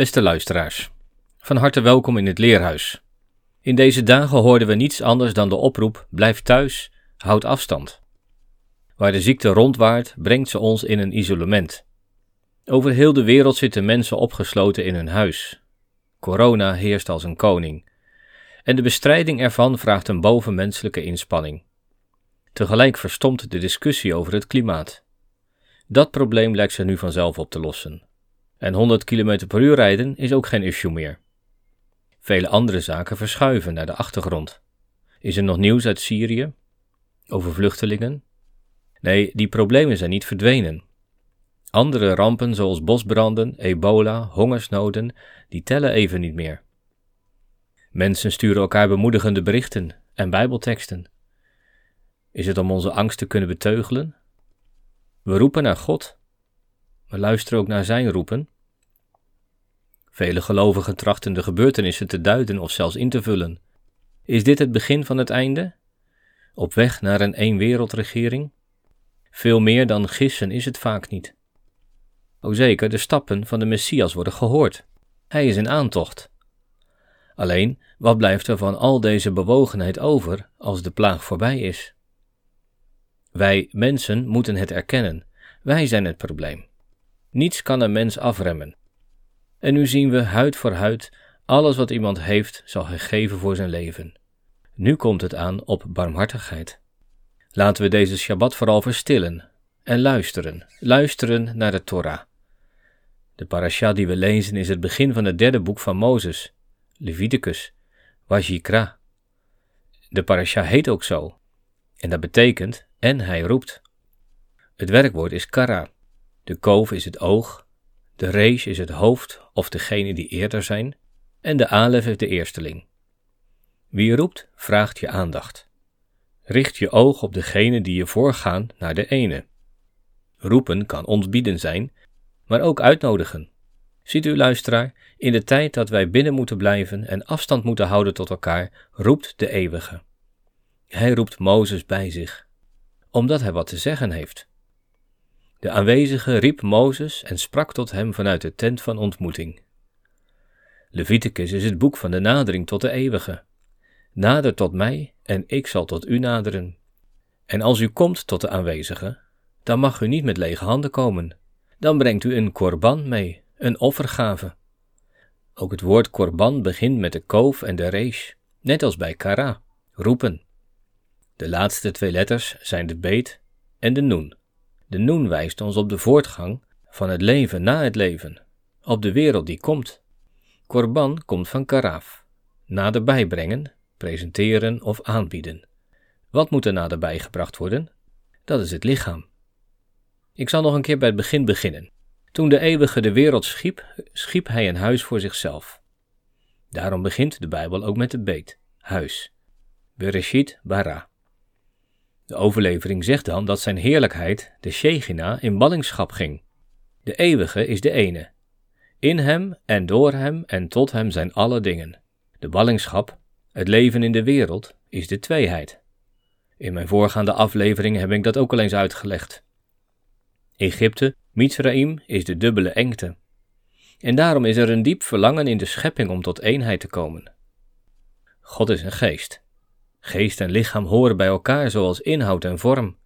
Beste luisteraars, van harte welkom in het Leerhuis. In deze dagen hoorden we niets anders dan de oproep: blijf thuis, houd afstand. Waar de ziekte rondwaart, brengt ze ons in een isolement. Over heel de wereld zitten mensen opgesloten in hun huis. Corona heerst als een koning. En de bestrijding ervan vraagt een bovenmenselijke inspanning. Tegelijk verstomt de discussie over het klimaat. Dat probleem lijkt ze nu vanzelf op te lossen. En 100 km per uur rijden is ook geen issue meer. Vele andere zaken verschuiven naar de achtergrond. Is er nog nieuws uit Syrië? Over vluchtelingen? Nee, die problemen zijn niet verdwenen. Andere rampen zoals bosbranden, ebola, hongersnoden, die tellen even niet meer. Mensen sturen elkaar bemoedigende berichten en bijbelteksten. Is het om onze angst te kunnen beteugelen? We roepen naar God we luisteren ook naar zijn roepen. Vele gelovigen trachten de gebeurtenissen te duiden of zelfs in te vullen. Is dit het begin van het einde? Op weg naar een eenwereldregering? Veel meer dan gissen is het vaak niet. O zeker, de stappen van de Messias worden gehoord. Hij is in aantocht. Alleen, wat blijft er van al deze bewogenheid over als de plaag voorbij is? Wij mensen moeten het erkennen. Wij zijn het probleem. Niets kan een mens afremmen. En nu zien we huid voor huid, alles wat iemand heeft, zal hij geven voor zijn leven. Nu komt het aan op barmhartigheid. Laten we deze Shabbat vooral verstillen en luisteren, luisteren naar de Torah. De parasha die we lezen is het begin van het derde boek van Mozes, Leviticus, Wajikra. De parasha heet ook zo, en dat betekent en hij roept. Het werkwoord is kara. De koof is het oog, de rees is het hoofd of degene die eerder zijn, en de alef is de eersteling. Wie roept, vraagt je aandacht. Richt je oog op degene die je voorgaan naar de ene. Roepen kan ontbieden zijn, maar ook uitnodigen. Ziet u, luisteraar, in de tijd dat wij binnen moeten blijven en afstand moeten houden tot elkaar, roept de eeuwige. Hij roept Mozes bij zich, omdat hij wat te zeggen heeft. De aanwezige riep Mozes en sprak tot hem vanuit de tent van ontmoeting. Leviticus is het boek van de nadering tot de eeuwige. Nader tot mij en ik zal tot u naderen. En als u komt tot de aanwezige, dan mag u niet met lege handen komen. Dan brengt u een korban mee, een offergave. Ook het woord korban begint met de koof en de rees, net als bij kara, roepen. De laatste twee letters zijn de beet en de noen. De noen wijst ons op de voortgang van het leven na het leven, op de wereld die komt. Korban komt van karaaf, naderbij brengen, presenteren of aanbieden. Wat moet er naderbij gebracht worden? Dat is het lichaam. Ik zal nog een keer bij het begin beginnen. Toen de eeuwige de wereld schiep, schiep hij een huis voor zichzelf. Daarom begint de Bijbel ook met de beet, huis. Bereshit bara. De overlevering zegt dan dat zijn heerlijkheid, de Shegina, in ballingschap ging. De eeuwige is de ene. In hem en door hem en tot hem zijn alle dingen. De ballingschap, het leven in de wereld, is de tweeheid. In mijn voorgaande aflevering heb ik dat ook al eens uitgelegd. Egypte, Mizraim, is de dubbele engte. En daarom is er een diep verlangen in de schepping om tot eenheid te komen. God is een geest. Geest en lichaam horen bij elkaar zoals inhoud en vorm.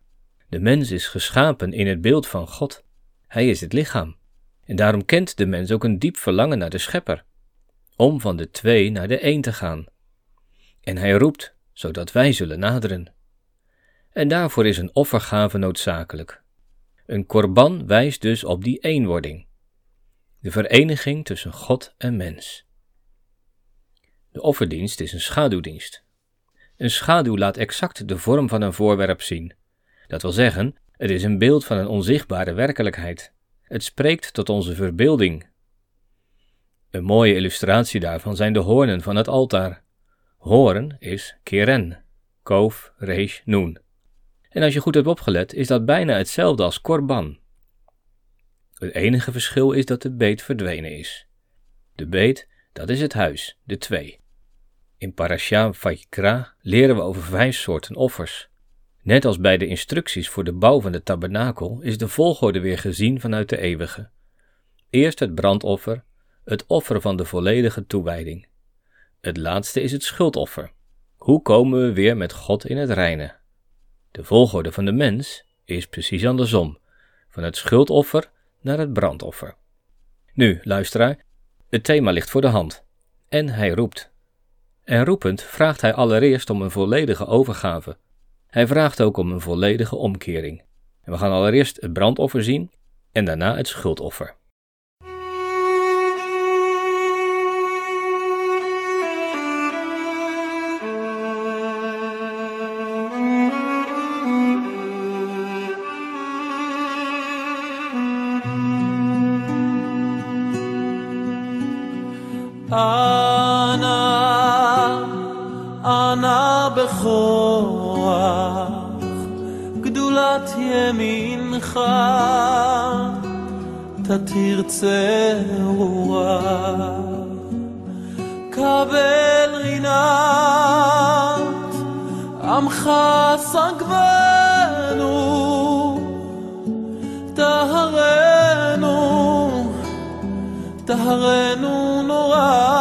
De mens is geschapen in het beeld van God. Hij is het lichaam. En daarom kent de mens ook een diep verlangen naar de schepper, om van de twee naar de één te gaan. En hij roept, zodat wij zullen naderen. En daarvoor is een offergave noodzakelijk. Een korban wijst dus op die eenwording, de vereniging tussen God en mens. De offerdienst is een schaduwdienst. Een schaduw laat exact de vorm van een voorwerp zien. Dat wil zeggen, Het is een beeld van een onzichtbare werkelijkheid. Het spreekt tot onze verbeelding. Een mooie illustratie daarvan zijn de hoornen van het altaar. Horen is keren, kof, resh, noen. En als je goed hebt opgelet, is dat bijna hetzelfde als korban. Het enige verschil is dat de beet verdwenen is. De beet, dat is het huis, de twee. In Parasha Vayikra leren we over vijf soorten offers. Net als bij de instructies voor de bouw van de tabernakel is de volgorde weer gezien vanuit de eeuwige. Eerst het brandoffer, het offer van de volledige toewijding. Het laatste is het schuldoffer. Hoe komen we weer met God in het reine? De volgorde van de mens is precies andersom, van het schuldoffer naar het brandoffer. Nu, luisteraar, het thema ligt voor de hand. En hij roept. En roepend vraagt hij allereerst om een volledige overgave. Hij vraagt ook om een volledige omkering. En we gaan allereerst het brandoffer zien en daarna het schuldoffer. Ah. בכוח, גדולת ימינך, תתרצה רוח. קבל רינת, עמך סגבנו, טהרנו, טהרנו נורא.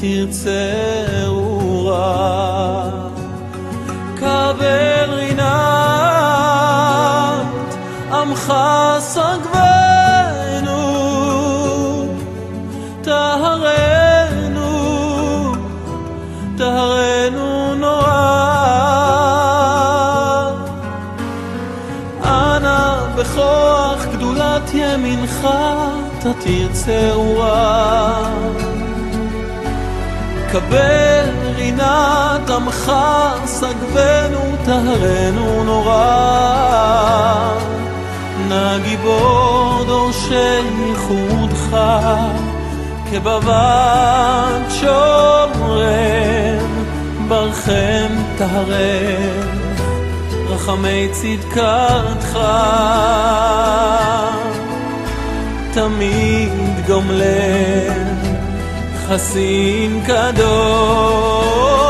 תתרצה רוח. קבל רינת, עמך סגבנו, טהרנו, טהרנו נורא. אנא בכוח גדולת ימינך. קבל רינת עמך, סגבנו, טהרנו נורא. נא גיבור דורשי ייחודך, כבבת שומרם, ברכם טהרם, רחמי צדקתך. תמיד גומלם, חסין קדוש.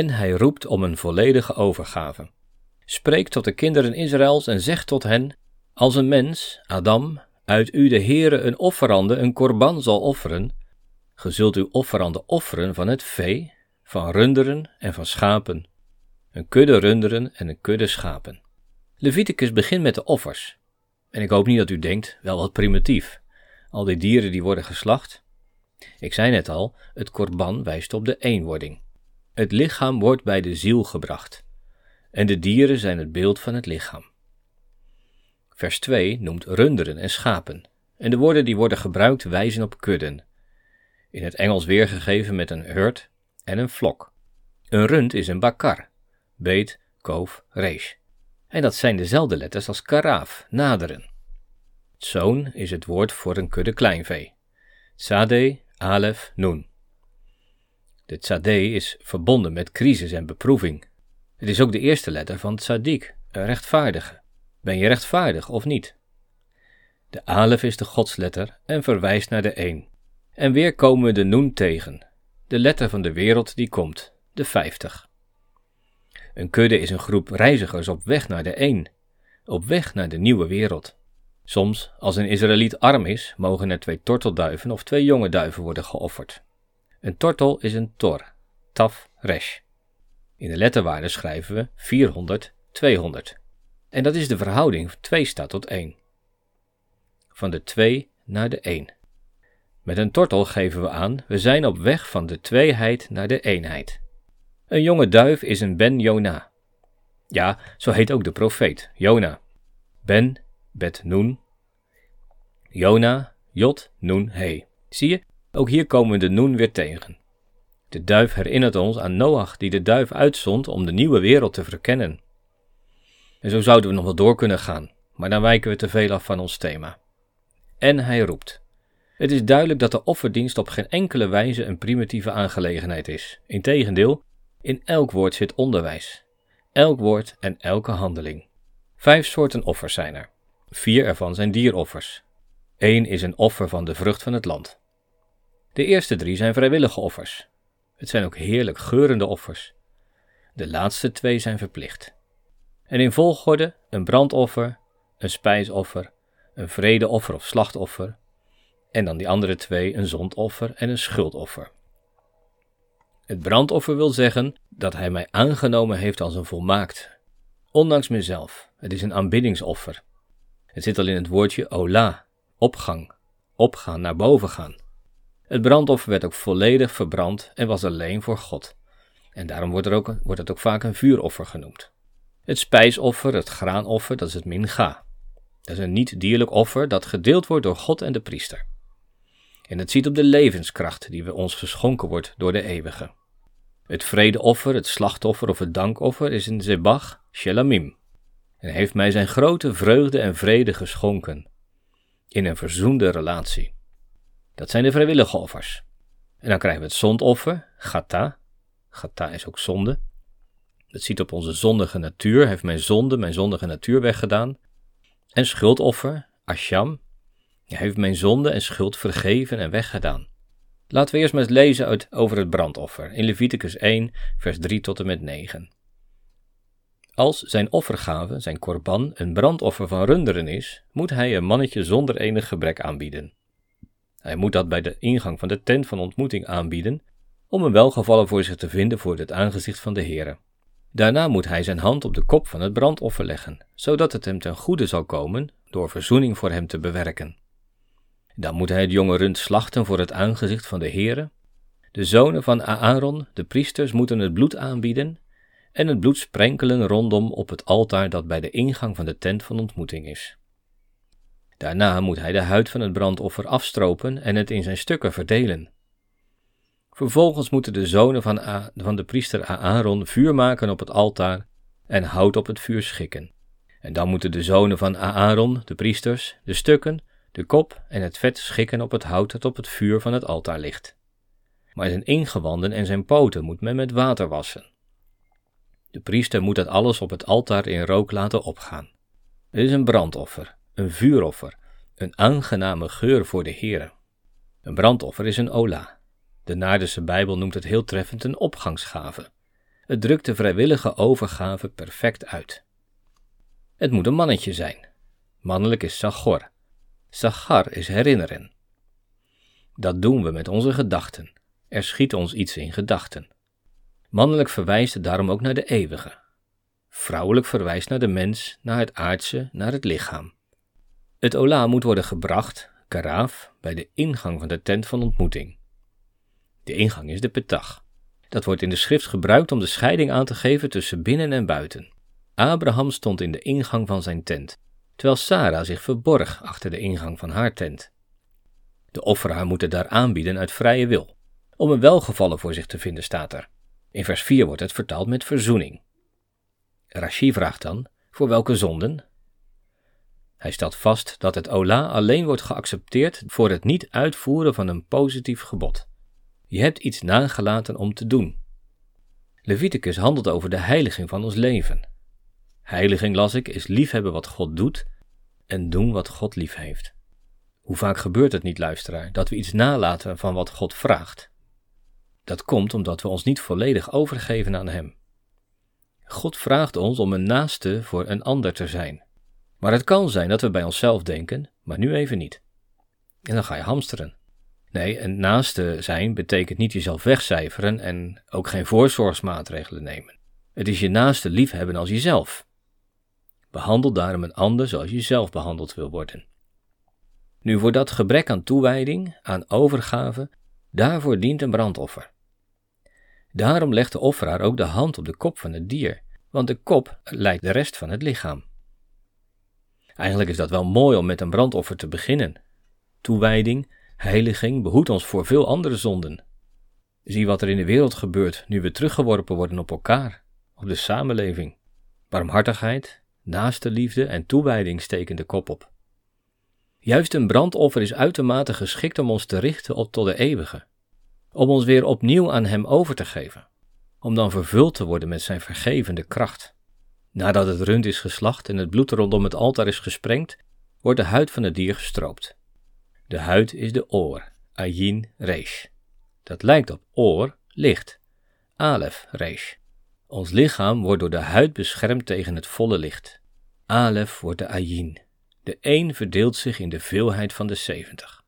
En hij roept om een volledige overgave. Spreek tot de kinderen Israëls en zeg tot hen: Als een mens, Adam, uit u de Heere een offerande, een korban zal offeren, ge zult uw offerande offeren van het vee, van runderen en van schapen, een kudde runderen en een kudde schapen. Leviticus begint met de offers. En ik hoop niet dat u denkt, wel wat primitief. Al die dieren die worden geslacht. Ik zei net al, het korban wijst op de eenwording. Het lichaam wordt bij de ziel gebracht. En de dieren zijn het beeld van het lichaam. Vers 2 noemt runderen en schapen. En de woorden die worden gebruikt wijzen op kudden. In het Engels weergegeven met een herd en een flok. Een rund is een bakar, beet, koof, rees. En dat zijn dezelfde letters als karaaf, naderen. Zoon is het woord voor een kudde kleinvee. Tzadeh, alef, nun. De tzadeh is verbonden met crisis en beproeving. Het is ook de eerste letter van tzadik, een rechtvaardige. Ben je rechtvaardig of niet? De alef is de godsletter en verwijst naar de één. En weer komen we de noen tegen, de letter van de wereld die komt, de vijftig. Een kudde is een groep reizigers op weg naar de één, op weg naar de nieuwe wereld. Soms, als een Israëliet arm is, mogen er twee tortelduiven of twee jonge duiven worden geofferd. Een tortel is een tor, taf, resh. In de letterwaarde schrijven we 400, 200. En dat is de verhouding 2 staat tot 1. Van de 2 naar de 1. Met een tortel geven we aan, we zijn op weg van de tweeheid naar de eenheid. Een jonge duif is een Ben Jona. Ja, zo heet ook de profeet, Jona. Ben, Bet Noen. Jona, Jot, Noen, He. Zie je, ook hier komen we de Noen weer tegen. De duif herinnert ons aan Noach die de duif uitzond om de nieuwe wereld te verkennen. En zo zouden we nog wel door kunnen gaan, maar dan wijken we te veel af van ons thema. En hij roept. Het is duidelijk dat de offerdienst op geen enkele wijze een primitieve aangelegenheid is. Integendeel, in elk woord zit onderwijs. Elk woord en elke handeling. Vijf soorten offers zijn er. Vier ervan zijn dieroffers. Eén is een offer van de vrucht van het land. De eerste drie zijn vrijwillige offers. Het zijn ook heerlijk geurende offers. De laatste twee zijn verplicht. En in volgorde een brandoffer, een spijsoffer, een vredeoffer of slachtoffer, en dan die andere twee een zondoffer en een schuldoffer. Het brandoffer wil zeggen dat hij mij aangenomen heeft als een volmaakt, ondanks mezelf. Het is een aanbiddingsoffer. Het zit al in het woordje ola, opgang, opgaan, naar boven gaan. Het brandoffer werd ook volledig verbrand en was alleen voor God. En daarom wordt, er ook, wordt het ook vaak een vuuroffer genoemd. Het spijsoffer, het graanoffer, dat is het minga. Dat is een niet-dierlijk offer dat gedeeld wordt door God en de priester. En het ziet op de levenskracht die we ons geschonken wordt door de eeuwige. Het vredeoffer, het slachtoffer of het dankoffer is een zebach, shelamim. En heeft mij zijn grote vreugde en vrede geschonken. In een verzoende relatie. Dat zijn de vrijwillige offers. En dan krijgen we het zondoffer, gata. Gata is ook zonde. Dat ziet op onze zondige natuur, heeft mijn zonde, mijn zondige natuur weggedaan. En schuldoffer, asham, heeft mijn zonde en schuld vergeven en weggedaan. Laten we eerst maar eens lezen uit, over het brandoffer in Leviticus 1, vers 3 tot en met 9. Als zijn offergave, zijn korban, een brandoffer van runderen is, moet hij een mannetje zonder enig gebrek aanbieden. Hij moet dat bij de ingang van de tent van ontmoeting aanbieden, om een welgevallen voor zich te vinden voor het aangezicht van de Heere. Daarna moet hij zijn hand op de kop van het brandoffer leggen, zodat het hem ten goede zal komen door verzoening voor hem te bewerken. Dan moet hij het jonge rund slachten voor het aangezicht van de Heere. De zonen van Aaron, de priesters, moeten het bloed aanbieden en het bloed sprenkelen rondom op het altaar dat bij de ingang van de tent van ontmoeting is. Daarna moet hij de huid van het brandoffer afstropen en het in zijn stukken verdelen. Vervolgens moeten de zonen van, van de priester Aaron vuur maken op het altaar en hout op het vuur schikken. En dan moeten de zonen van Aaron, de priesters, de stukken De kop en het vet schikken op het hout dat op het vuur van het altaar ligt. Maar zijn ingewanden en zijn poten moet men met water wassen. De priester moet dat alles op het altaar in rook laten opgaan. Het is een brandoffer, een vuuroffer, een aangename geur voor de Heere. Een brandoffer is een ola. De Naardense Bijbel noemt het heel treffend een opgangsgave. Het drukt de vrijwillige overgave perfect uit. Het moet een mannetje zijn. Mannelijk is Sagor. Sagar is herinneren. Dat doen we met onze gedachten. Er schiet ons iets in gedachten. Mannelijk verwijst daarom ook naar de eeuwige. Vrouwelijk verwijst naar de mens, naar het aardse, naar het lichaam. Het ola moet worden gebracht, karaaf, bij de ingang van de tent van ontmoeting. De ingang is de petach. Dat wordt in de schrift gebruikt om de scheiding aan te geven tussen binnen en buiten. Abraham stond in de ingang van zijn tent, terwijl Sarah zich verborg achter de ingang van haar tent. De offeraar moet het daar aanbieden uit vrije wil, om een welgevallen voor zich te vinden, staat er. In vers 4 wordt het vertaald met verzoening. Rashi vraagt dan: voor welke zonden? Hij stelt vast dat het ola alleen wordt geaccepteerd voor het niet uitvoeren van een positief gebod. Je hebt iets nagelaten om te doen. Leviticus handelt over de heiliging van ons leven. Heiliging, las ik, is liefhebben wat God doet en doen wat God lief heeft. Hoe vaak gebeurt het niet, luisteraar, dat we iets nalaten van wat God vraagt? Dat komt omdat we ons niet volledig overgeven aan Hem. God vraagt ons om een naaste voor een ander te zijn. Maar het kan zijn dat we bij onszelf denken, maar nu even niet. En dan ga je hamsteren. Nee, een naaste zijn betekent niet jezelf wegcijferen en ook geen voorzorgsmaatregelen nemen. Het is je naaste liefhebben als jezelf. Behandel daarom een ander zoals je zelf behandeld wil worden. Nu, voor dat gebrek aan toewijding, aan overgave, daarvoor dient een brandoffer. Daarom legt de offeraar ook de hand op de kop van het dier, want de kop leidt de rest van het lichaam. Eigenlijk is dat wel mooi om met een brandoffer te beginnen. Toewijding, heiliging behoedt ons voor veel andere zonden. Zie wat er in de wereld gebeurt nu we teruggeworpen worden op elkaar, op de samenleving. Barmhartigheid, naaste liefde en toewijding steken de kop op. Juist een brandoffer is uitermate geschikt om ons te richten op tot de eeuwige, om ons weer opnieuw aan Hem over te geven, om dan vervuld te worden met Zijn vergevende kracht. Nadat het rund is geslacht en het bloed rondom het altaar is gesprengd, wordt de huid van het dier gestroopt. De huid is de oor, ayin resh. Dat lijkt op oor, licht, alef resh. Ons lichaam wordt door de huid beschermd tegen het volle licht. Alef wordt de ayin. De een verdeelt zich in de veelheid van de zeventig.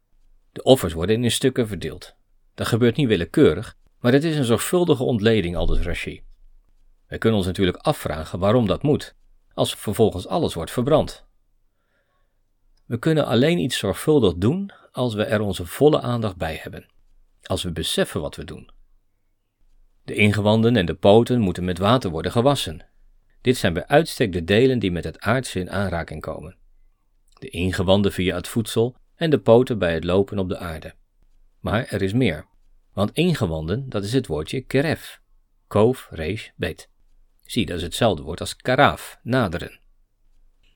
De offers worden in stukken verdeeld. Dat gebeurt niet willekeurig, maar het is een zorgvuldige ontleding, aldus Rashi. Wij kunnen ons natuurlijk afvragen waarom dat moet, als vervolgens alles wordt verbrand. We kunnen alleen iets zorgvuldig doen als we er onze volle aandacht bij hebben, als we beseffen wat we doen. De ingewanden en de poten moeten met water worden gewassen. Dit zijn bij uitstek de delen die met het aardse in aanraking komen. De ingewanden via het voedsel en de poten bij het lopen op de aarde. Maar er is meer, want ingewanden, dat is het woordje keref, koof, reesh, beet. Zie, dat is hetzelfde woord als karaaf, naderen.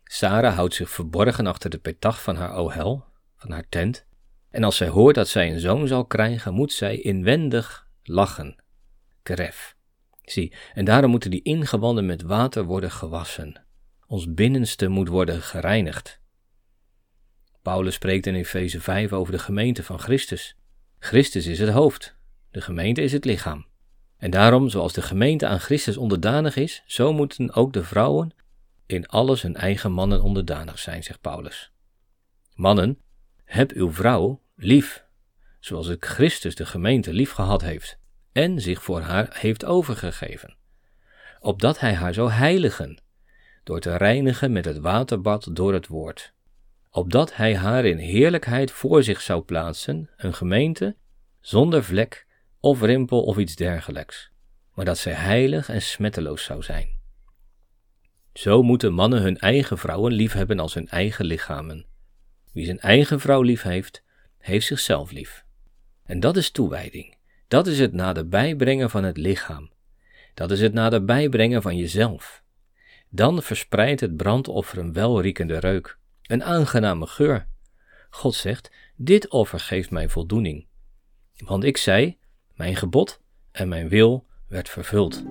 Sarah houdt zich verborgen achter de petach van haar ohel, van haar tent, en als zij hoort dat zij een zoon zal krijgen, moet zij inwendig lachen. Kref. Zie, en daarom moeten die ingewanden met water worden gewassen. Ons binnenste moet worden gereinigd. Paulus spreekt in Efeze 5 over de gemeente van Christus. Christus is het hoofd, de gemeente is het lichaam. En daarom, zoals de gemeente aan Christus onderdanig is, zo moeten ook de vrouwen in alles hun eigen mannen onderdanig zijn, zegt Paulus. Mannen, heb uw vrouw lief, zoals ik Christus de gemeente lief gehad heeft en zich voor haar heeft overgegeven, opdat hij haar zou heiligen, door te reinigen met het waterbad door het woord, opdat hij haar in heerlijkheid voor zich zou plaatsen, een gemeente zonder vlek of rimpel of iets dergelijks, maar dat zij heilig en smetteloos zou zijn. Zo moeten mannen hun eigen vrouwen liefhebben als hun eigen lichamen. Wie zijn eigen vrouw lief heeft, heeft zichzelf lief. En dat is toewijding. Dat is het naderbij brengen van het lichaam. Dat is het naderbij brengen van jezelf. Dan verspreidt het brandoffer een welriekende reuk, een aangename geur. God zegt: Dit offer geeft mij voldoening. Want ik zei: Mijn gebod en mijn wil werd vervuld.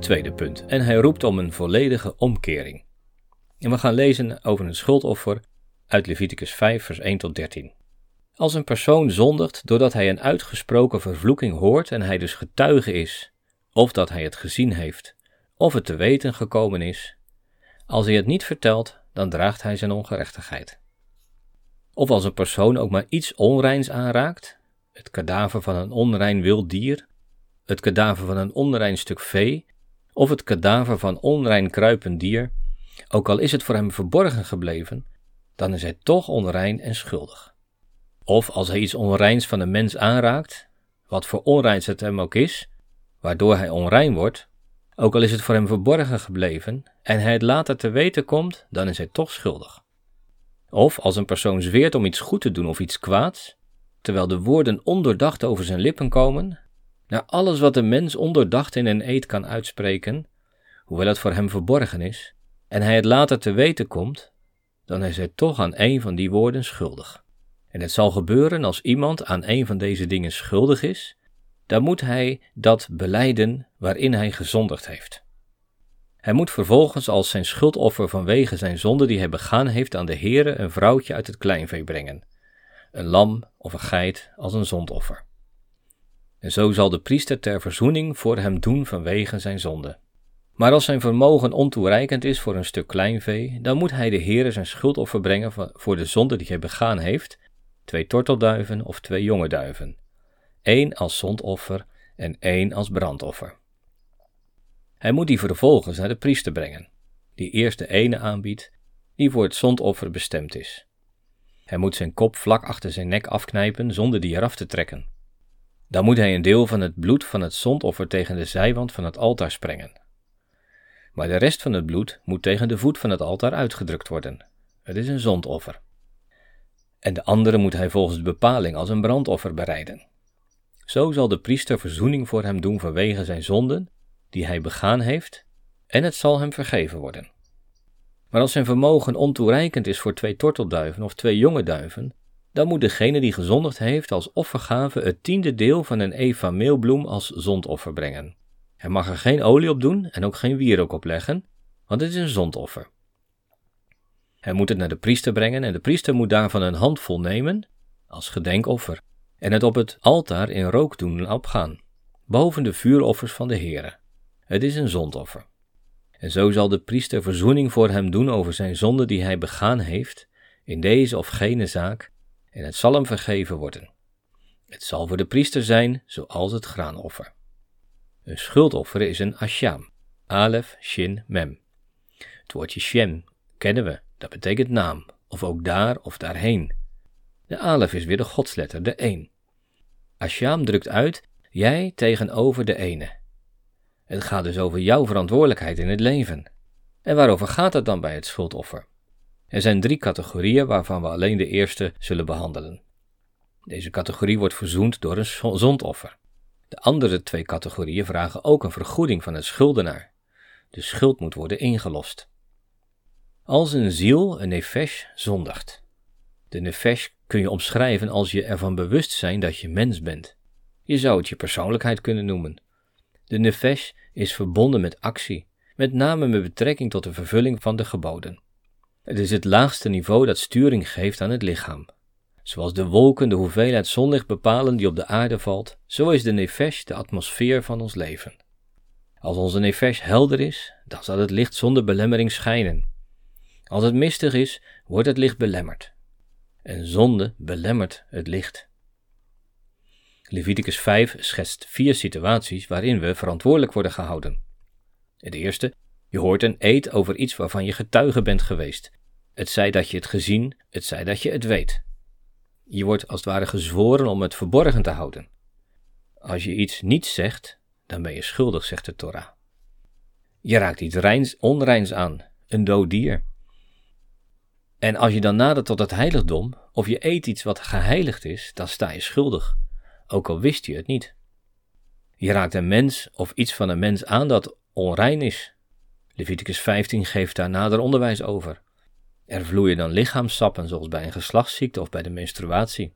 Tweede punt. En hij roept om een volledige omkering. En we gaan lezen over een schuldoffer uit Leviticus 5, vers 1 tot 13. Als een persoon zondigt doordat hij een uitgesproken vervloeking hoort en hij dus getuige is, of dat hij het gezien heeft, of het te weten gekomen is, als hij het niet vertelt, dan draagt hij zijn ongerechtigheid. Of als een persoon ook maar iets onreins aanraakt, het kadaver van een onrein wild dier, het kadaver van een onrein stuk vee, of het kadaver van onrein kruipend dier, ook al is het voor hem verborgen gebleven, dan is hij toch onrein en schuldig. Of als hij iets onreins van een mens aanraakt, wat voor onreins het hem ook is, waardoor hij onrein wordt, Ook al is het voor hem verborgen gebleven en hij het later te weten komt, dan is hij toch schuldig. Of als een persoon zweert om iets goed te doen of iets kwaads, terwijl de woorden ondoordacht over zijn lippen komen, naar alles wat de mens ondoordacht in een eed kan uitspreken, hoewel het voor hem verborgen is, en hij het later te weten komt, dan is hij toch aan een van die woorden schuldig. En het zal gebeuren als iemand aan een van deze dingen schuldig is, dan moet hij dat beleiden waarin hij gezondigd heeft. Hij moet vervolgens als zijn schuldoffer vanwege zijn zonde die hij begaan heeft aan de Heere een vrouwtje uit het kleinvee brengen, een lam of een geit als een zondoffer. En zo zal de priester ter verzoening voor hem doen vanwege zijn zonde. Maar als zijn vermogen ontoereikend is voor een stuk kleinvee, dan moet hij de Heere zijn schuldoffer brengen voor de zonde die hij begaan heeft, twee tortelduiven of twee jonge duiven, één als zondoffer en één als brandoffer. Hij moet die vervolgens naar de priester brengen, die eerst de ene aanbiedt, die voor het zondoffer bestemd is. Hij moet zijn kop vlak achter zijn nek afknijpen zonder die eraf te trekken. Dan moet hij een deel van het bloed van het zondoffer tegen de zijwand van het altaar sprengen. Maar de rest van het bloed moet tegen de voet van het altaar uitgedrukt worden. Het is een zondoffer. En de andere moet hij volgens de bepaling als een brandoffer bereiden. Zo zal de priester verzoening voor hem doen vanwege zijn zonden die hij begaan heeft, en het zal hem vergeven worden. Maar als zijn vermogen ontoereikend is voor twee tortelduiven of twee jonge duiven, dan moet degene die gezondigd heeft als offergave het tiende deel van een eva meelbloem als zondoffer brengen. Hij mag er geen olie op doen en ook geen wierook op leggen, want het is een zondoffer. Hij moet het naar de priester brengen en de priester moet daarvan een handvol nemen als gedenkoffer en het op het altaar in rook doen opgaan, boven de vuuroffers van de Heere. Het is een zondoffer. En zo zal de priester verzoening voor hem doen over zijn zonde die hij begaan heeft, in deze of gene zaak, en het zal hem vergeven worden. Het zal voor de priester zijn zoals het graanoffer. Een schuldoffer is een asham, alef, shin, mem. Het woordje shem kennen we, dat betekent naam, of ook daar of daarheen. De alef is weer de godsletter, de een. Asham drukt uit, jij tegenover de ene. Het gaat dus over jouw verantwoordelijkheid in het leven. En waarover gaat het dan bij het schuldoffer? Er zijn drie categorieën waarvan we alleen de eerste zullen behandelen. Deze categorie wordt verzoend door een zondoffer. De andere twee categorieën vragen ook een vergoeding van een schuldenaar. De schuld moet worden ingelost. Als een ziel, een nefesh, zondigt. De nefesh kun je omschrijven als je ervan bewust zijn dat je mens bent. Je zou het je persoonlijkheid kunnen noemen. De nefesh is verbonden met actie, met name met betrekking tot de vervulling van de geboden. Het is het laagste niveau dat sturing geeft aan het lichaam. Zoals de wolken de hoeveelheid zonlicht bepalen die op de aarde valt, zo is de nefesh de atmosfeer van ons leven. Als onze nefesh helder is, dan zal het licht zonder belemmering schijnen. Als het mistig is, wordt het licht belemmerd. En zonde belemmert het licht. Leviticus 5 schetst vier situaties waarin we verantwoordelijk worden gehouden. Het eerste, je hoort een eed over iets waarvan je getuige bent geweest. Het zij dat je het gezien, het zij dat je het weet. Je wordt als het ware gezworen om het verborgen te houden. Als je iets niet zegt, dan ben je schuldig, zegt de Torah. Je raakt iets reins, onreins aan, een dood dier. En als je dan nadert tot het heiligdom, of je eet iets wat geheiligd is, dan sta je schuldig ook al wist je het niet. Je raakt een mens of iets van een mens aan dat onrein is. Leviticus 15 geeft daar nader onderwijs over. Er vloeien dan lichaamsappen, zoals bij een geslachtsziekte of bij de menstruatie.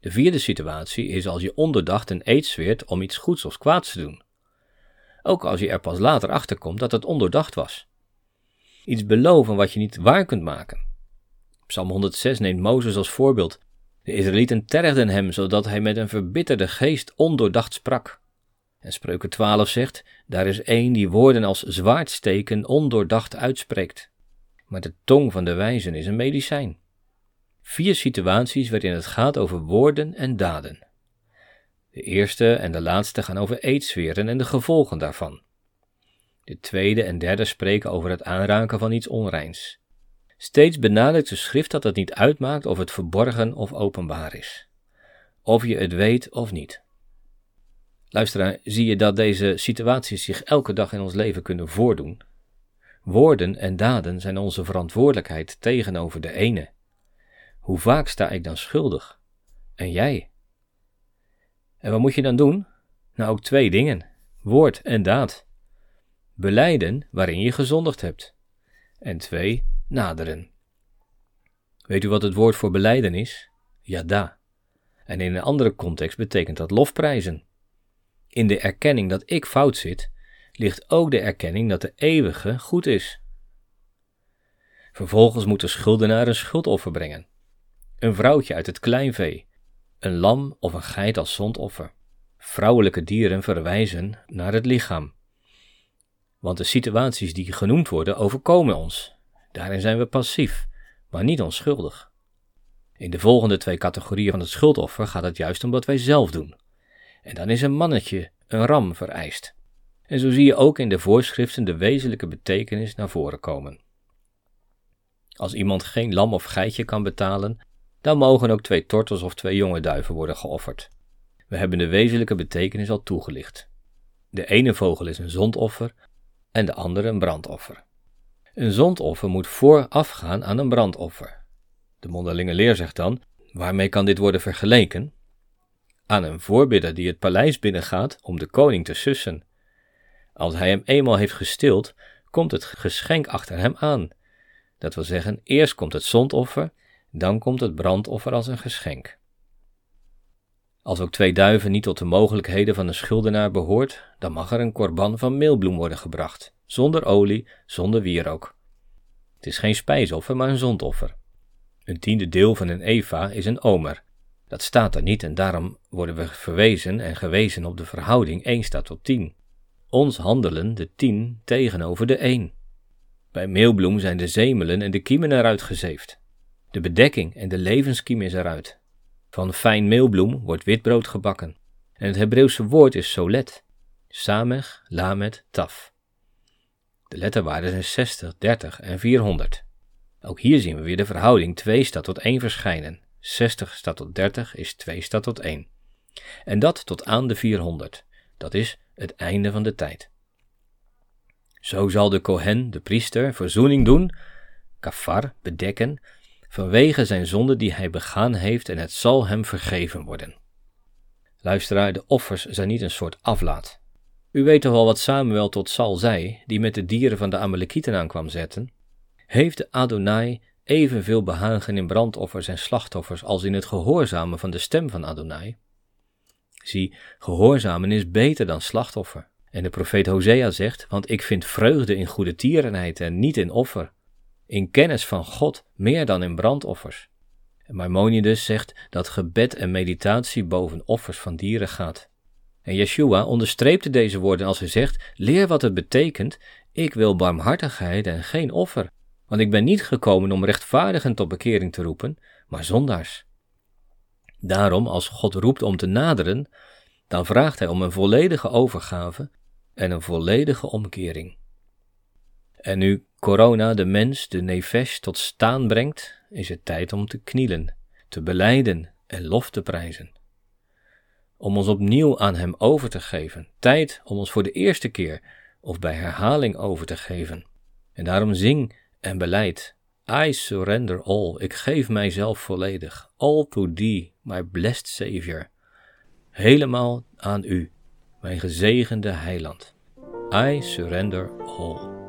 De vierde situatie is als je onderdacht een eed zweert om iets goeds of kwaads te doen. Ook als je er pas later achter komt dat het ondoordacht was. Iets beloven wat je niet waar kunt maken. Psalm 106 neemt Mozes als voorbeeld de Israëlieten tergden hem, zodat hij met een verbitterde geest ondoordacht sprak. En Spreuken 12 zegt, daar is één die woorden als zwaardsteken ondoordacht uitspreekt. Maar de tong van de wijzen is een medicijn. Vier situaties waarin het gaat over woorden en daden. De eerste en de laatste gaan over eedsferen en de gevolgen daarvan. De tweede en derde spreken over het aanraken van iets onreins. Steeds benadrukt de schrift dat het niet uitmaakt of het verborgen of openbaar is. Of je het weet of niet. Luisteraar, zie je dat deze situaties zich elke dag in ons leven kunnen voordoen? Woorden en daden zijn onze verantwoordelijkheid tegenover de ene. Hoe vaak sta ik dan schuldig? En jij? En wat moet je dan doen? Nou, ook twee dingen: woord en daad. Beleiden waarin je gezondigd hebt. En twee, naderen. Weet u wat het woord voor beleiden is? Yada. En in een andere context betekent dat lofprijzen. In de erkenning dat ik fout zit, ligt ook de erkenning dat de eeuwige goed is. Vervolgens moet de schuldenaar een schuldoffer brengen. Een vrouwtje uit het kleinvee, een lam of een geit als zondoffer. Vrouwelijke dieren verwijzen naar het lichaam. Want de situaties die genoemd worden overkomen ons. Daarin zijn we passief, maar niet onschuldig. In de volgende twee categorieën van het schuldoffer gaat het juist om wat wij zelf doen. En dan is een mannetje, een ram vereist. En zo zie je ook in de voorschriften de wezenlijke betekenis naar voren komen. Als iemand geen lam of geitje kan betalen, dan mogen ook twee tortels of twee jonge duiven worden geofferd. We hebben de wezenlijke betekenis al toegelicht. De ene vogel is een zondoffer en de andere een brandoffer. Een zondoffer moet voorafgaan aan een brandoffer. De mondelinge leer zegt dan: waarmee kan dit worden vergeleken? Aan een voorbidder die het paleis binnengaat om de koning te sussen. Als hij hem eenmaal heeft gestild, komt het geschenk achter hem aan. Dat wil zeggen, eerst komt het zondoffer, dan komt het brandoffer als een geschenk. Als ook twee duiven niet tot de mogelijkheden van een schuldenaar behoort, dan mag er een korban van meelbloem worden gebracht, zonder olie, zonder wierook. Het is geen spijsoffer, maar een zondoffer. Een tiende deel van een eva is een omer. Dat staat er niet en daarom worden we verwezen en gewezen op de verhouding 1 staat tot 10. Ons handelen de 10 tegenover de 1. Bij meelbloem zijn de zemelen en de kiemen eruit gezeefd. De bedekking en de levenskiem is eruit. Van fijn meelbloem wordt witbrood gebakken. En het Hebreeuwse woord is solet. Samech, lamet, taf. De letterwaarden zijn 60, 30 en 400. Ook hier zien we weer de verhouding 2 staat tot 1 verschijnen. 60 staat tot 30 is 2 staat tot 1. En dat tot aan de 400. Dat is het einde van de tijd. Zo zal de Kohen, de priester, verzoening doen, kafar, bedekken, vanwege zijn zonde die hij begaan heeft en het zal hem vergeven worden. Luisteraar, de offers zijn niet een soort aflaat. U weet toch wel wat Samuel tot Sal zei, die met de dieren van de Amalekieten aan kwam zetten? Heeft de Adonai evenveel behagen in brandoffers en slachtoffers als in het gehoorzamen van de stem van Adonai? Zie, gehoorzamen is beter dan slachtoffer. En de profeet Hosea zegt, want ik vind vreugde in goede tierenheid en niet in offer. In kennis van God meer dan in brandoffers. Maimonides zegt dat gebed en meditatie boven offers van dieren gaat. En Yeshua onderstreepte deze woorden als hij zegt, leer wat het betekent, ik wil barmhartigheid en geen offer. Want ik ben niet gekomen om rechtvaardigen tot bekering te roepen, maar zondaars. Daarom, als God roept om te naderen, dan vraagt hij om een volledige overgave en een volledige omkering. En nu corona de mens, de nefesh, tot staan brengt, is het tijd om te knielen, te beleiden en lof te prijzen. Om ons opnieuw aan Hem over te geven, tijd om ons voor de eerste keer of bij herhaling over te geven. En daarom zing en beleid. I surrender all, ik geef mijzelf volledig, all to thee, my blessed Savior. Helemaal aan u, mijn gezegende heiland. I surrender all.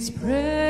In